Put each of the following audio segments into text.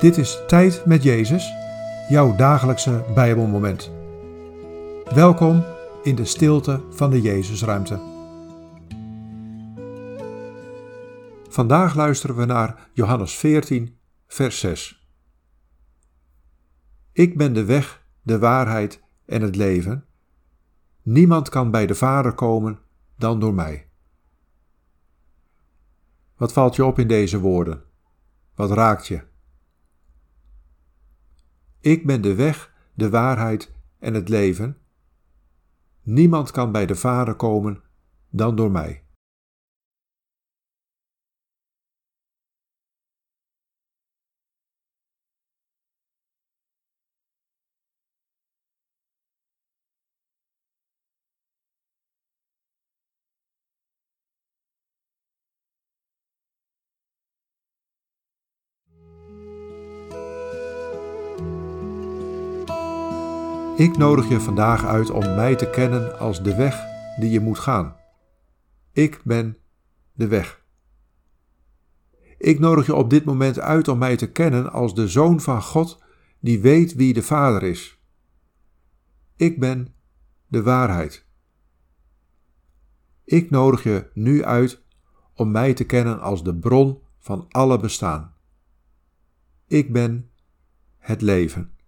Dit is Tijd met Jezus, jouw dagelijkse Bijbelmoment. Welkom in de stilte van de Jezusruimte. Vandaag luisteren we naar Johannes 14, vers 6. Ik ben de weg, de waarheid en het leven. Niemand kan bij de Vader komen dan door mij. Wat valt je op in deze woorden? Wat raakt je? Ik ben de weg, de waarheid en het leven. Niemand kan bij de Vader komen dan door mij. Ik nodig je vandaag uit om mij te kennen als de weg die je moet gaan. Ik ben de weg. Ik nodig je op dit moment uit om mij te kennen als de Zoon van God die weet wie de Vader is. Ik ben de waarheid. Ik nodig je nu uit om mij te kennen als de bron van alle bestaan. Ik ben het leven.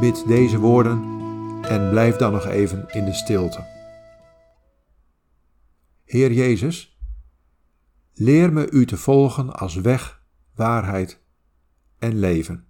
Bid deze woorden en blijf dan nog even in de stilte. Heer Jezus, leer me U te volgen als weg, waarheid en leven.